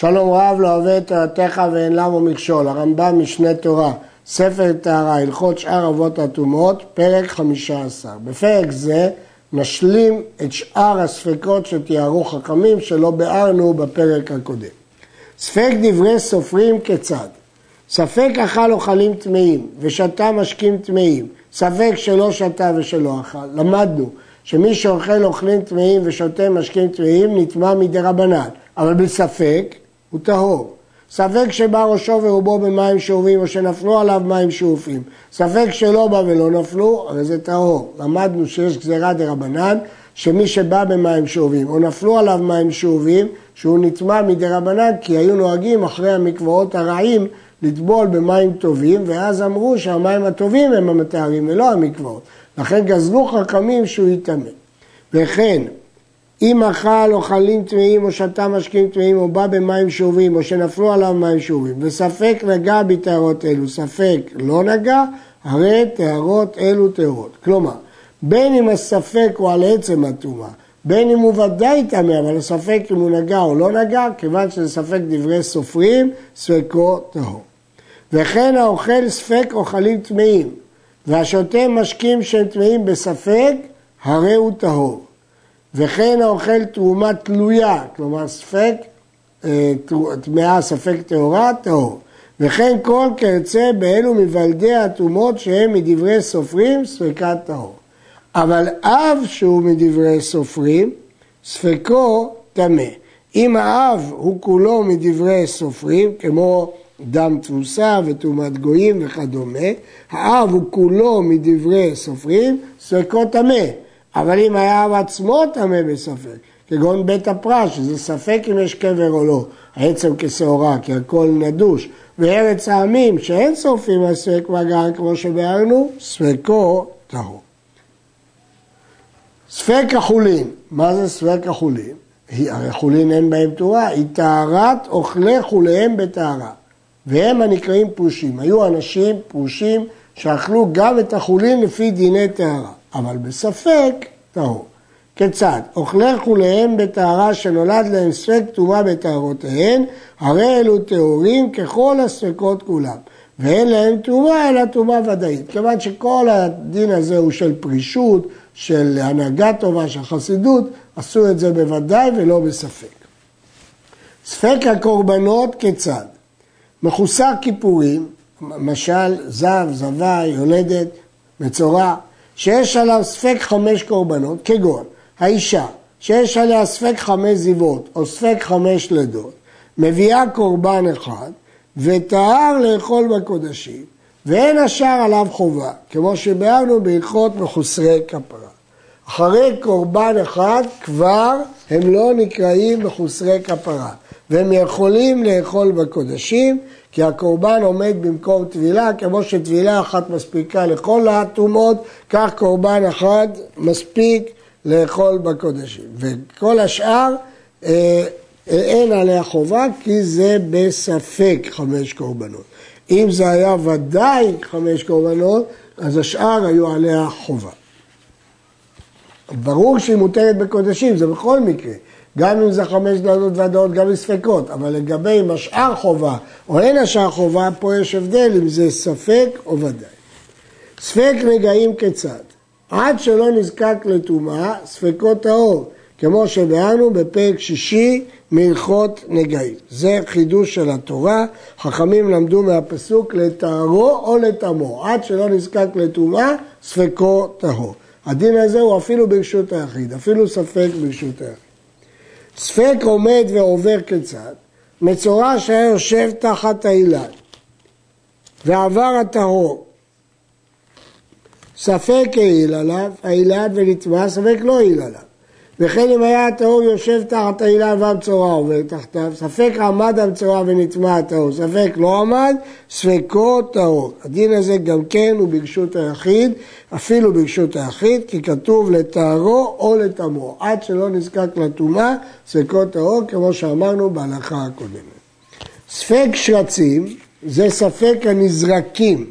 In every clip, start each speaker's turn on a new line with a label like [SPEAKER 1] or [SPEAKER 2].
[SPEAKER 1] שלום רב לא אוהב את תורתך ואין למו מכשול, הרמב"ם משנה תורה, ספר טהרה, הלכות שאר אבות הטומאות, פרק חמישה עשר. בפרק זה נשלים את שאר הספקות שתיארו חכמים שלא ביארנו בפרק הקודם. ספק דברי סופרים כיצד? ספק אכל אוכלים טמאים ושתה משקים טמאים, ספק שלא שתה ושלא אכל. למדנו שמי שאוכל אוכלים טמאים ושותה משקים טמאים נטמע מדי רבנן, אבל בספק הוא טהור. ספק שבא ראשו ורובו במים שאובים או שנפלו עליו מים שאופים. ספק שלא בא ולא נפלו, הרי זה טהור. למדנו שיש גזירה דה רבנן, שמי שבא במים שאובים או נפלו עליו מים שאובים, שהוא נטמע מדי רבנן, כי היו נוהגים אחרי המקוואות הרעים לטבול במים טובים, ואז אמרו שהמים הטובים הם המטהרים ולא המקוואות. לכן גזרו חכמים שהוא יטמא. וכן, אם אכל אוכלים טמאים או שתה משקים טמאים או בא במים שאובים או שנפלו עליו מים שאובים וספק נגע בטהרות אלו, ספק לא נגע, הרי טהרות אלו טהרות. כלומר, בין אם הספק הוא על עצם הטומאה, בין אם הוא ודאי טמא, אבל הספק אם הוא נגע או לא נגע, כיוון שזה ספק דברי סופרים, ספקו טהור. וכן האוכל ספק אוכלים טמאים, והשותה משקים שהם טמאים בספק, הרי הוא טהור. וכן האוכל תרומה תלויה, כלומר ספק, אה, טמאה ספק טהורה, טהור. וכן כל קרצה באלו מבלדי הטומאות שהם מדברי סופרים, ספקת טהור. אבל אב שהוא מדברי סופרים, ספקו טמא. אם האב הוא כולו מדברי סופרים, כמו דם תבוסה וטומאת גויים וכדומה, האב הוא כולו מדברי סופרים, ספקו טמא. אבל אם היה עצמו טמא בספק, כגון בית הפרש, שזה ספק אם יש קבר או לא, העצם כשעורה, כי הכל נדוש, וארץ העמים, שאין שורפים על ספק כמו שביארנו, ספקו טהור. ספק החולין, מה זה ספק החולין? הרי חולין אין בהם תורה, היא טהרת אוכלי חוליהם בטהרה. והם הנקראים פרושים. היו אנשים פרושים שאכלו גם את החולין לפי דיני טהרה, אבל בספק טהור. כיצד? אוכלי חוליהם בטהרה שנולד להם ספק טומאה בטהרותיהן, הרי אלו טהורים ככל הספקות כולם. ואין להם טומאה אלא טומאה ודאית. כיוון שכל הדין הזה הוא של פרישות, של הנהגה טובה, של חסידות, עשו את זה בוודאי ולא בספק. ספק הקורבנות כיצד? מחוסר כיפורים, משל זב, זבה, יולדת, מצורע, שיש עליו ספק חמש קורבנות, כגון האישה, שיש עליה ספק חמש זיבות או ספק חמש לידות, מביאה קורבן אחד וטהר לאכול בקודשים, ואין השאר עליו חובה, כמו שביארנו בהלכות מחוסרי כפרה. אחרי קורבן אחד כבר הם לא נקראים מחוסרי כפרה. והם יכולים לאכול בקודשים, כי הקורבן עומד במקום טבילה, כמו שטבילה אחת מספיקה לכל הטומאות, כך קורבן אחד מספיק לאכול בקודשים. וכל השאר אה, אין עליה חובה, כי זה בספק חמש קורבנות. אם זה היה ודאי חמש קורבנות, אז השאר היו עליה חובה. ברור שהיא מותרת בקודשים, זה בכל מקרה. גם אם זה חמש דעות ודעות, גם לספקות, אבל לגבי אם השאר חובה או אין השאר חובה, פה יש הבדל אם זה ספק או ודאי. ספק נגעים כיצד? עד שלא נזקק לטומאה, ספקו טהור, כמו שביארנו בפרק שישי מהלכות נגעים. זה חידוש של התורה, חכמים למדו מהפסוק לטהרו או לטמו, עד שלא נזקק לטומאה, ספקו טהור. הדין הזה הוא אפילו ברשות היחיד, אפילו ספק ברשות היחיד. ספק עומד ועובר כיצד? מצורע שהיה יושב תחת האילן ועבר הטהור ספק העיל עליו, האילן ונטמע, ספק לא העיל עליו. וכן אם היה הטהור יושב תחת האילן והמצורע עובר תחתיו, ספק עמד המצורע ונטמע הטהור, ספק לא עמד, ספקו טהור. הדין הזה גם כן הוא ברשות היחיד, אפילו ברשות היחיד, כי כתוב לטהרו או לטמאו. עד שלא נזקק לטומאה, ספקו טהור, כמו שאמרנו בהלכה הקודמת. ספק שרצים זה ספק הנזרקים.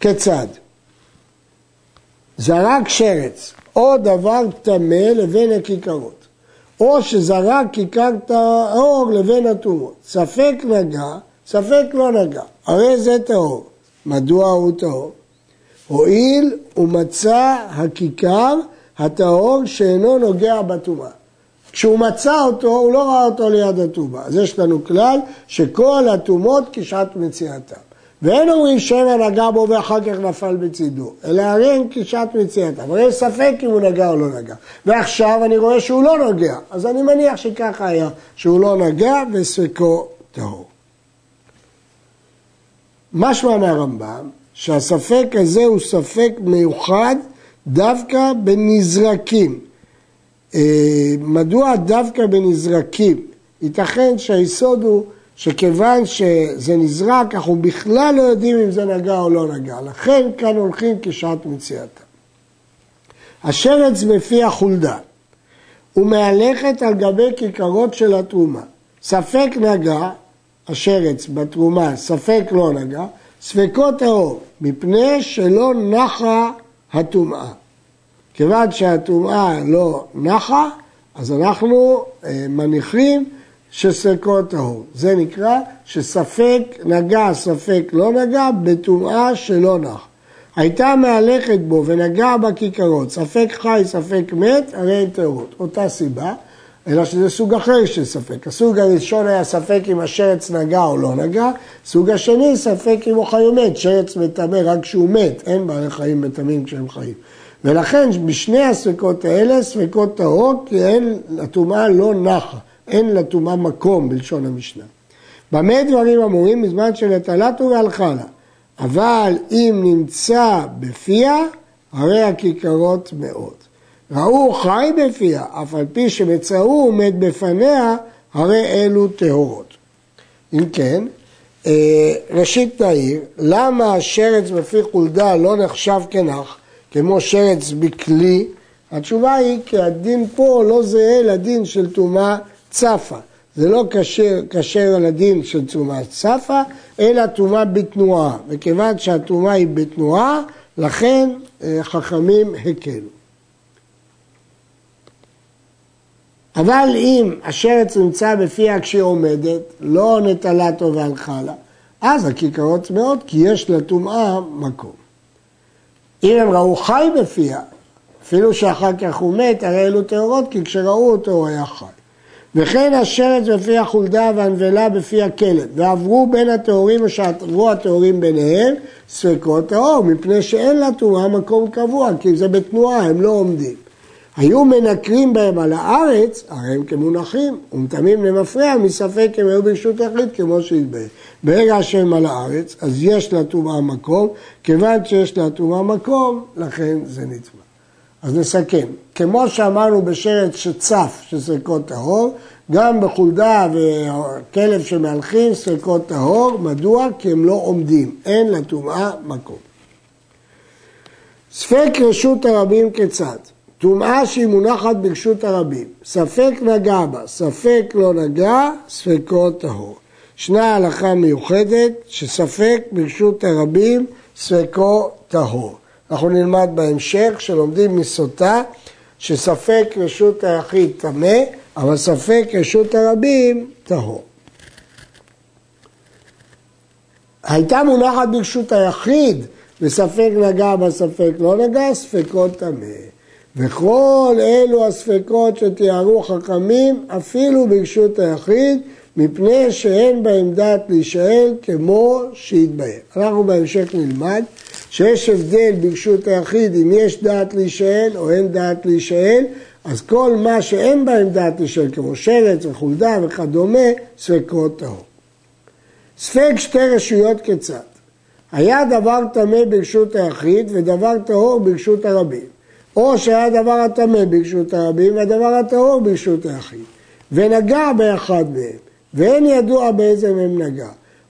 [SPEAKER 1] כיצד? זרק שרץ או דבר טמא לבין הכיכרות. או שזרק כיכר טהור לבין הטומאות. ספק נגע, ספק לא נגע. הרי זה טהור. מדוע הוא טהור? הואיל ומצא הכיכר הטהור שאינו נוגע בטומאה. כשהוא מצא אותו, הוא לא ראה אותו ליד הטומאה. אז יש לנו כלל שכל הטומאות כשעת מציאתם. ואין אומרים שמא נגע בו ואחר כך נפל בצידו, אלא הרי הם כשעת מציאתם. הרי ספק אם הוא נגע או לא נגע. ועכשיו אני רואה שהוא לא נוגע, אז אני מניח שככה היה, שהוא לא נגע וספקו טהור. משמע מהרמב"ם שהספק הזה הוא ספק מיוחד דווקא בנזרקים. אה, מדוע דווקא בנזרקים? ייתכן שהיסוד הוא שכיוון שזה נזרק, אנחנו בכלל לא יודעים אם זה נגע או לא נגע. לכן כאן הולכים כשעת מציאתה. השרץ בפי החולדה ומהלכת על גבי כיכרות של התרומה. ספק נגע, השרץ בתרומה, ספק לא נגע, ספקו טהור, מפני שלא נחה הטומאה. כיוון שהטומאה לא נחה, אז אנחנו אה, מניחים שספקו טהור. זה נקרא שספק נגע, ספק לא נגע, בטומאה שלא נח. הייתה מהלכת בו ונגע בכיכרות, ספק חי, ספק מת, הרי הן טהורות. אותה סיבה, אלא שזה סוג אחר של ספק. הסוג הראשון היה ספק אם השרץ נגע או לא נגע, סוג השני ספק אם הוא חי או מת, שרץ מטמא רק כשהוא מת, אין בעלי חיים מטמאים כשהם חיים. ולכן בשני הספקות האלה ספקות טהור, כי אין, הטומאה לא נחה. אין לטומאה מקום בלשון המשנה. במה דברים אמורים? בזמן שנטלת והלכה לה. אבל אם נמצא בפיה, הרי הכיכרות מאוד. ראו חי בפיה, אף על פי שמצאו עומד בפניה, הרי אלו טהורות. אם כן, אה, ראשית נעיר, למה השרץ בפי חולדה לא נחשב כנח, כמו שרץ בכלי? התשובה היא כי הדין פה לא זהה לדין של טומאה צפה. זה לא כשר על הדין של טומאה צפה, אלא טומאה בתנועה. וכיוון שהטומאה היא בתנועה, לכן אה, חכמים הקלו. אבל אם השרץ נמצא בפיה כשהיא עומדת, לא נטלתו והלכה לה, אז הכיכרות טמאות, כי יש לטומאה מקום. אם הם ראו חי בפיה, אפילו שאחר כך הוא מת, הרי אלו טהורות, כי כשראו אותו הוא היה חי. וכן השרץ בפי החולדה והנבלה בפי הכלב, ועברו בין הטהורים או שעברו הטהורים ביניהם, ספקות טהור, מפני שאין לטומאה מקום קבוע, כי זה בתנועה, הם לא עומדים. היו מנקרים בהם על הארץ, הרי הם כמונחים, ומטמאים למפרע, מספק הם היו ברשות יחיד כמו שהתבהר. ברגע שהם על הארץ, אז יש לטומאה מקום, כיוון שיש לטומאה מקום, לכן זה נטמא. אז נסכם, כמו שאמרנו בשרץ שצף של סריקות טהור, גם בחולדה וכלב שמהלכים סריקות טהור, מדוע? כי הם לא עומדים, אין לטומאה מקום. ספק רשות הרבים כיצד? טומאה שהיא מונחת ברשות הרבים, ספק נגע בה, ספק לא נגע, ספקו טהור. ישנה הלכה מיוחדת שספק ברשות הרבים, ספקו טהור. אנחנו נלמד בהמשך שלומדים מסוטה שספק רשות היחיד טמא, אבל ספק רשות הרבים טהור. הייתה מונחת ברשות היחיד וספק נגע בספק לא נגע, ספקות טמא. וכל אלו הספקות שתיארו חכמים אפילו ברשות היחיד מפני שאין בהם דעת להישאל כמו שהתבהר. אנחנו בהמשך נלמד שיש הבדל ברשות היחיד אם יש דעת להישאל או אין דעת להישאל, אז כל מה שאין בהם דעת להישאל, כמו שרץ וחולדה וכדומה, ספקות טהור. ספק שתי רשויות כיצד? היה דבר טמא ברשות היחיד ודבר טהור ברשות הרבים. או שהיה דבר הטמא ברשות הרבים והדבר הטהור ברשות היחיד. ונגע באחד מהם, ואין ידוע באיזה מהם נגע.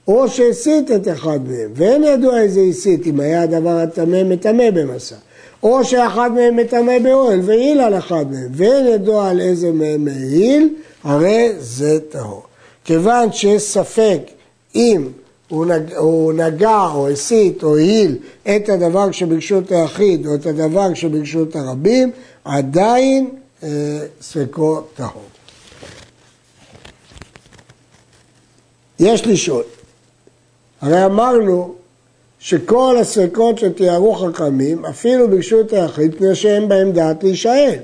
[SPEAKER 1] או שהסית את אחד מהם, ואין ידוע איזה הסית, אם היה הדבר הטמא מטמא במסע. או שאחד מהם מטמא באוהל והעיל על אחד מהם, ואין ידוע על איזה מהם העיל, הרי זה טהור. כיוון שיש ספק אם הוא נגע, הוא נגע או הסית או העיל את הדבר שברשות היחיד או את הדבר שברשות הרבים, עדיין אה, ספקו טהור. יש לשאול, הרי אמרנו שכל הספקות שתיארו חכמים, אפילו ביקשו את היחיד, פני שאין בהם דעת להישאל.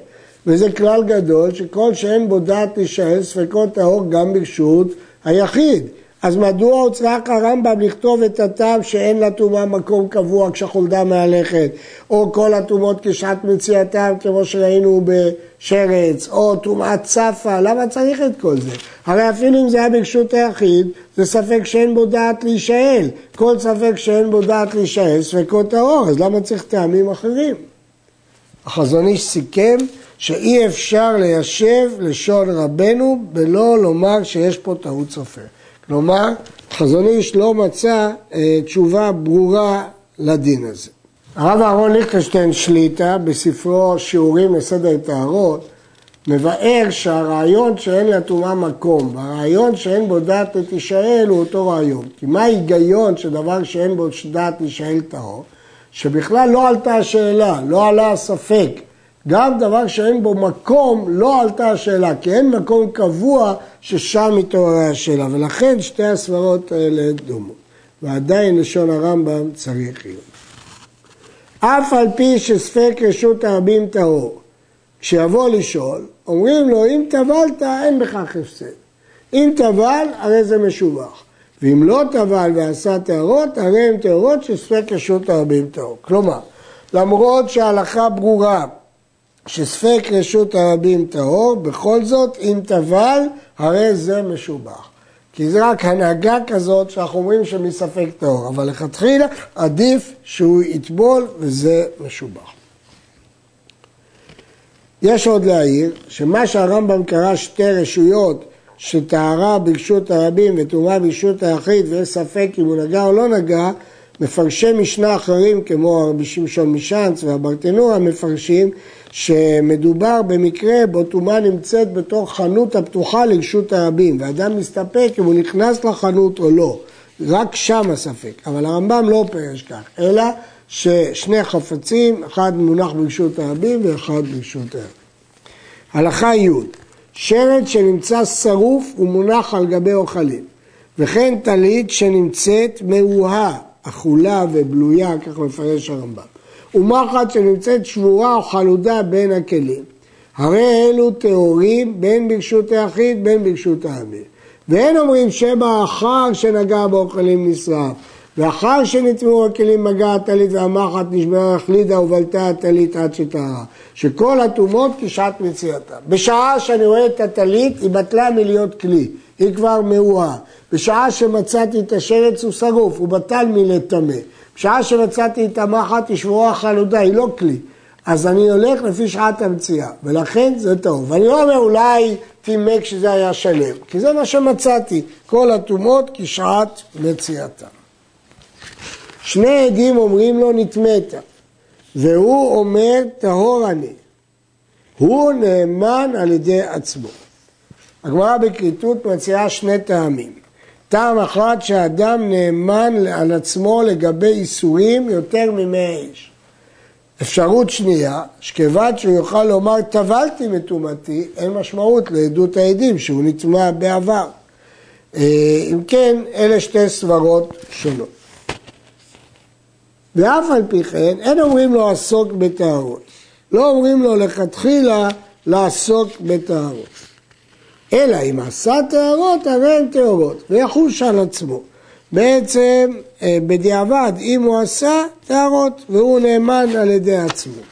[SPEAKER 1] וזה כלל גדול, שכל שאין בו דעת להישאל, ספקות טהור גם ברשות היחיד. אז מדוע הוא צריך הרמב"ם לכתוב את הטעם שאין לטומאה מקום קבוע כשהחולדה מהלכת, או כל הטומאות כשעת מציאתם, כמו שראינו בשרץ, או טומאת צפה, למה צריך את כל זה? הרי אפילו אם זה היה ברשות היחיד, זה ספק שאין בו דעת להישאל. כל ספק שאין בו דעת להישאל, ספקות טהור, אז למה צריך טעמים אחרים? החזון איש סיכם שאי אפשר ליישב לשון רבנו בלא לומר שיש פה טעות סופר. כלומר, חזון איש לא מצא אה, תשובה ברורה לדין הזה. הרב אהרון ליכטנשטיין שליטה בספרו שיעורים לסדר טהרות מבאר שהרעיון שאין לטומאה מקום והרעיון שאין בו דעת לתשאל הוא אותו רעיון. כי מה ההיגיון שדבר שאין בו דעת להישאל טהור? שבכלל לא עלתה השאלה, לא עלה הספק. גם דבר שאין בו מקום, לא עלתה השאלה, כי אין מקום קבוע ששם מתעוררה השאלה, ולכן שתי הסברות האלה דומות. ועדיין לשון הרמב"ם צריך להיות. אף על פי שספק רשות הרבים טהור, כשיבוא לשאול, אומרים לו, אם טבלת, אין בכך הפסד. אם טבל, הרי זה משובח. ואם לא טבל ועשה טהרות, הרי הם טהרות שספק רשות הרבים טהור. כלומר, למרות שההלכה ברורה שספק רשות הרבים טהור, בכל זאת אם טבל הרי זה משובח. כי זה רק הנהגה כזאת שאנחנו אומרים שמספק טהור, אבל לכתחילה עדיף שהוא יטבול וזה משובח. יש עוד להעיר שמה שהרמב"ם קרא שתי רשויות שטהרה ברשות הרבים וטומאה ברשות היחיד ויש ספק אם הוא נגע או לא נגע, מפרשי משנה אחרים כמו רבי שמשון משאנץ והברטנורה מפרשים שמדובר במקרה בו טומאה נמצאת בתוך חנות הפתוחה לרשות הרבים ואדם מסתפק אם הוא נכנס לחנות או לא, רק שם הספק, אבל הרמב"ם לא פירש כך, אלא ששני חפצים, אחד מונח ברשות הרבים ואחד ברשות הרבים. הלכה י' שרת שנמצא שרוף ומונח על גבי אוכלים וכן טלית שנמצאת מאוהה, אכולה ובלויה, כך מפרש הרמב"ם. ומחט שנמצאת שבורה או חלודה בין הכלים. הרי אלו טהורים בין ברשות היחיד בין ברשות העמיר. ואין אומרים שמא האחר שנגע באוכלים נשרף, ואחר שנטמעו הכלים מגע הטלית והמחט נשברה החלידה ובלטה הטלית עד שטהרה. שכל הטומאות כשעת מציאתה. בשעה שאני רואה את הטלית היא בטלה מלהיות כלי, היא כבר מאוהה. בשעה שמצאתי את השרץ הוא שרוף, הוא בטל מלטמא. בשעה שמצאתי את המחט היא שבורה חלודה, היא לא כלי. אז אני הולך לפי שעת המציאה, ולכן זה טוב. ואני לא אומר אולי טימק שזה היה שלם, כי זה מה שמצאתי, כל הטומאות כשעת מציאתה. שני עדים אומרים לו נטמאת, והוא אומר טהור אני. הוא נאמן על ידי עצמו. הגמרא בכריתות מציעה שני טעמים. טעם אחד שהאדם נאמן על עצמו לגבי איסורים יותר ממאה איש. אפשרות שנייה, שכיוון שהוא יוכל לומר טבלתי מטומאתי, אין משמעות לעדות העדים שהוא נטמע בעבר. אה, אם כן, אלה שתי סברות שונות. ואף על פי כן, אין אומרים לו עסוק בטהרות. לא אומרים לו לכתחילה לעסוק בטהרות. אלא אם עשה טהרות, הרי הן טהורות, ויחוש על עצמו. בעצם, אה, בדיעבד, אם הוא עשה טהרות, והוא נאמן על ידי עצמו.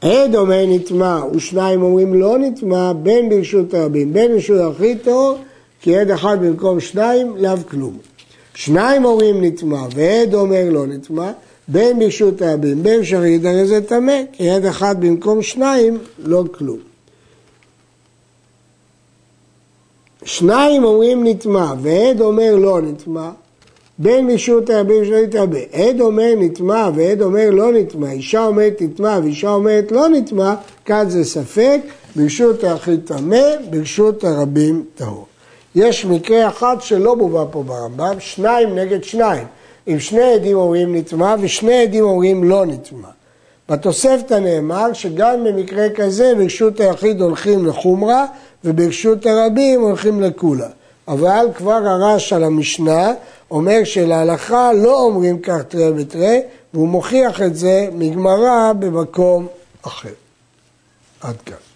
[SPEAKER 1] עד אומר נטמע, ושניים אומרים לא נטמע, בין ברשות הרבים, בין ברשות הכי טהור, כי עד אחד במקום שניים, לאו כלום. שניים אומרים נטמע, ועד אומר לא נטמע, בין ברשות הרבים, בין שריד, הרי זה טמא, כי עד אחד במקום שניים, לא כלום. שניים אומרים נטמע, ועד אומר לא נטמע, בין מישות הרבים שלא יתרבה. עד אומר נטמע ועד אומר לא נטמע, אישה אומרת נטמע ואישה אומרת לא נטמע, כאן זה ספק, ברשות היחיד טמא, ברשות הרבים טהור. יש מקרה אחד שלא מובא פה ברמב"ם, שניים נגד שניים. אם שני עדים אומרים נטמע ושני עדים אומרים לא נטמע. בתוספתא נאמר שגם במקרה כזה ברשות היחיד הולכים לחומרה וברשות הרבים הולכים לקולה. אבל כבר הרש על המשנה אומר שלהלכה לא אומרים כך תראה ותראה, והוא מוכיח את זה מגמרא במקום אחר. עד כאן.